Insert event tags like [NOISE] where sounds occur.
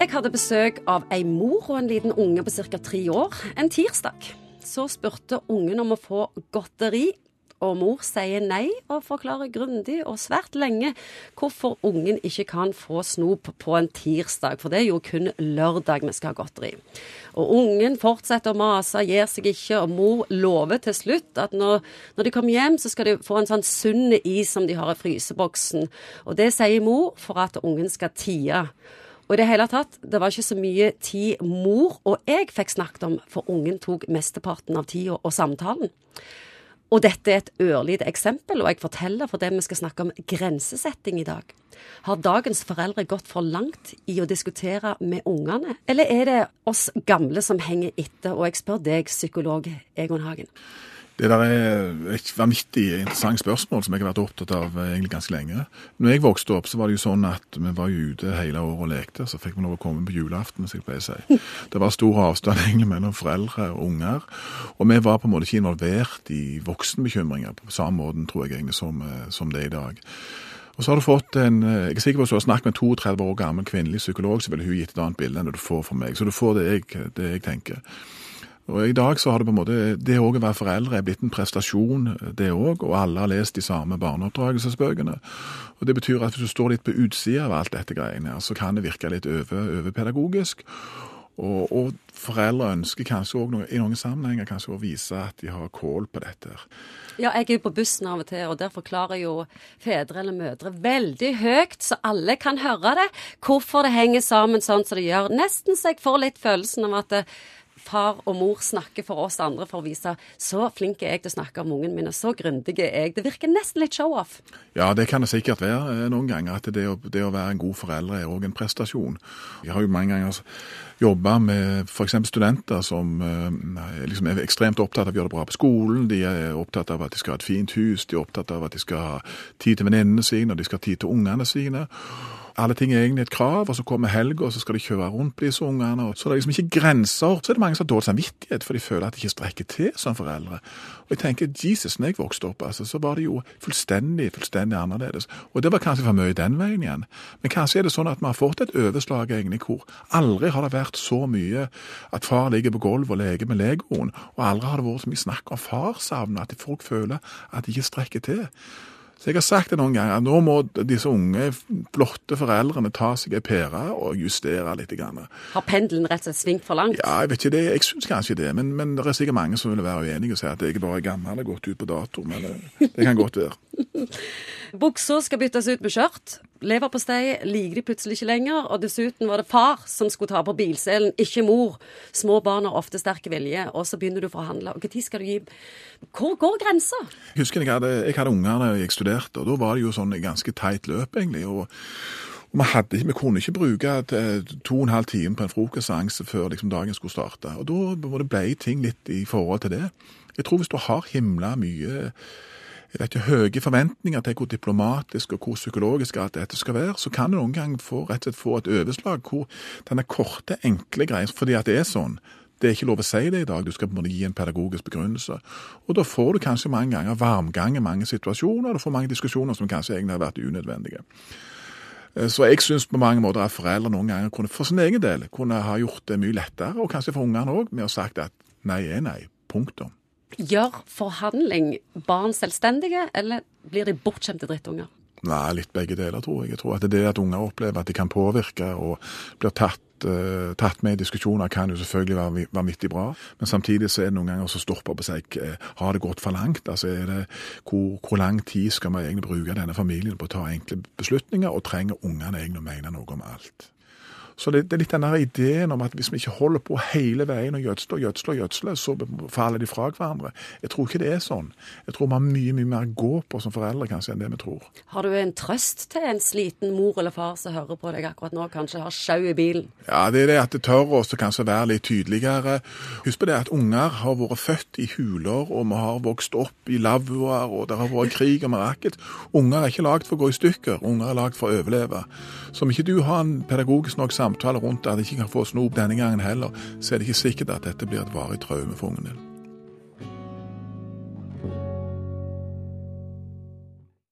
Jeg hadde besøk av ei mor og en liten unge på ca. tre år en tirsdag. Så spurte ungen om å få godteri, og mor sier nei og forklarer grundig og svært lenge hvorfor ungen ikke kan få snop på en tirsdag, for det er jo kun lørdag vi skal ha godteri. Og ungen fortsetter å mase, gir seg ikke, og mor lover til slutt at når, når de kommer hjem, så skal de få en sånn sunn is som de har i fryseboksen. Og det sier mor for at ungen skal tie. Og i det hele tatt, det var ikke så mye tid mor og jeg fikk snakket om, for ungen tok mesteparten av tida og samtalen. Og dette er et ørlite eksempel, og jeg forteller fordi vi skal snakke om grensesetting i dag. Har dagens foreldre gått for langt i å diskutere med ungene, eller er det oss gamle som henger etter? Og jeg spør deg, psykolog Egon Hagen. Det der er et vanvittig interessant spørsmål som jeg har vært opptatt av eh, egentlig ganske lenge. Når jeg vokste opp, så var det jo sånn at vi var jo ute hele året og lekte. Så fikk vi lov å komme på julaften, som jeg pleier å si. [LAUGHS] Det var stor avstand [LAUGHS] egentlig mellom foreldre og unger. Og vi var på en måte ikke involvert i voksenbekymringer på samme måte, tror jeg egentlig, som, eh, som det er i dag. Og så har du fått en, eh, Jeg er sikker på at du har snakket med en 32 år gammel kvinnelig psykolog, så ville hun gitt et annet bilde enn det du får fra meg. Så du får det jeg, det jeg tenker. Og I dag så har det på en måte, det òg å være foreldre er blitt en prestasjon, det òg. Og alle har lest de samme barneoppdragelsesbøkene. Og Det betyr at hvis du står litt på utsida av alt dette greiene, så kan det virke litt over, overpedagogisk. Og, og, foreldre ønsker kanskje også i noen sammenhenger kanskje å vise at de har kål på dette. Ja, jeg er jo på bussen av og til, og der forklarer jo fedre eller mødre veldig høyt, så alle kan høre det, hvorfor det henger sammen sånn som det gjør. Nesten så jeg får litt følelsen av at det, far og mor snakker for oss andre for å vise så flink er jeg til å snakke om ungen min, og så grundig er jeg. Det virker nesten litt show-off. Ja, det kan det sikkert være eh, noen ganger. At det å, det å være en god forelder er òg en prestasjon. Jeg har jo mange ganger jobba med f.eks. studenter som eh, liksom er ekstremt opptatt av å gjøre det bra på skolen. De er opptatt av at de skal ha et fint hus, de er opptatt av at de skal ha tid til venninnene sine, og de skal ha tid til ungene sine. Alle ting er egentlig et krav, og så kommer helga, og så skal de kjøre rundt på disse ungene. og Så det er liksom ikke grenser. Så er det mange som har dårlig samvittighet, for de føler at de ikke strekker til som foreldre. Og jeg tenker, Jesus, når jeg vokste opp, altså, så var det jo fullstendig, fullstendig annerledes. Og det var kanskje for mye den veien igjen. Men kanskje er det sånn at vi har fått et overslag egentlig hvor aldri har det vært så mye at far ligger på gulvet og leker med legoen, og aldri har det vært så mye snakk om farsavn, at folk føler at de ikke strekker til. Så jeg har sagt det noen ganger, at nå må disse unge, flotte foreldrene ta seg ei pære og justere litt. Grann. Har pendelen rett og slett svingt for langt? Ja, jeg vet ikke det. Jeg syns kanskje det. Men, men, det er sikkert mange som vil være uenige og si at jeg bare er gammel og gått ut på dato. Men det, eh, det kan godt være. [LAUGHS] Buksa skal byttes ut med skjørt. Leverpostei liker de plutselig ikke lenger. Og dessuten var det far som skulle ta på bilselen, ikke mor. Små barn har ofte sterk vilje, og så begynner du å forhandle. Når skal du gi Hvor går grensa? Jeg husker jeg hadde, jeg hadde unger da jeg studerte, og da var det jo sånn ganske teit løp, egentlig. og vi, hadde, vi, kunne ikke bruke to og en halv time på en frokostseanse før liksom, dagen skulle starte. Og Da ble ting litt i forhold til det. Jeg tror hvis du har himla mye vet høye forventninger til hvor diplomatisk og hvor psykologisk at dette skal være, så kan du noen gang få, rett og slett få et overslag hvor denne korte, enkle greia Fordi at det er sånn. Det er ikke lov å si det i dag, du skal på en måte gi en pedagogisk begrunnelse. Og da får du kanskje mange ganger varmgang i mange situasjoner, du får mange diskusjoner som kanskje egentlig har vært unødvendige. Eh, så jeg syns på mange måter at foreldre noen ganger kunne for sin egen del kunne ha gjort det mye lettere, og kanskje for ungene òg, med å sagt at nei er nei. Punktum. Gjør forhandling barn selvstendige, eller blir de bortskjemte drittunger? Nei, litt begge deler, tror jeg. Jeg tror at det at unger opplever at de kan påvirke og blir tatt, uh, tatt med i diskusjoner, kan jo selvfølgelig være vanvittig bra. Men samtidig så er det noen ganger som stopper på seg uh, har det gått for langt. Altså er det, hvor, hvor, lang tid skal vi egentlig bruke denne familien på å ta enkle beslutninger, og trenger ungene egentlig å mene noe om alt? Så det, det, er litt den ideen om at hvis vi ikke holder på hele veien og gjødsler og gjødsler, gjødsler, så faller de fra hverandre. Jeg tror ikke det er sånn. Jeg tror vi har mye mye mer å gå på som foreldre kanskje enn det vi tror. Har du en trøst til en sliten mor eller far som hører på deg akkurat nå, kanskje har sjau i bilen? Ja, det er det at det tør oss å kanskje være litt tydeligere. Husk på det at unger har vært født i huler, og vi har vokst opp i lavvoer, og det har vært krig og maraket. Unger er ikke lagd for å gå i stykker, unger er lagd for å overleve. Så om ikke du har en pedagogisk nok samtale rundt at de ikke kan få snop denne gangen heller, så er det ikke sikkert at dette blir et varig traume for ungen din.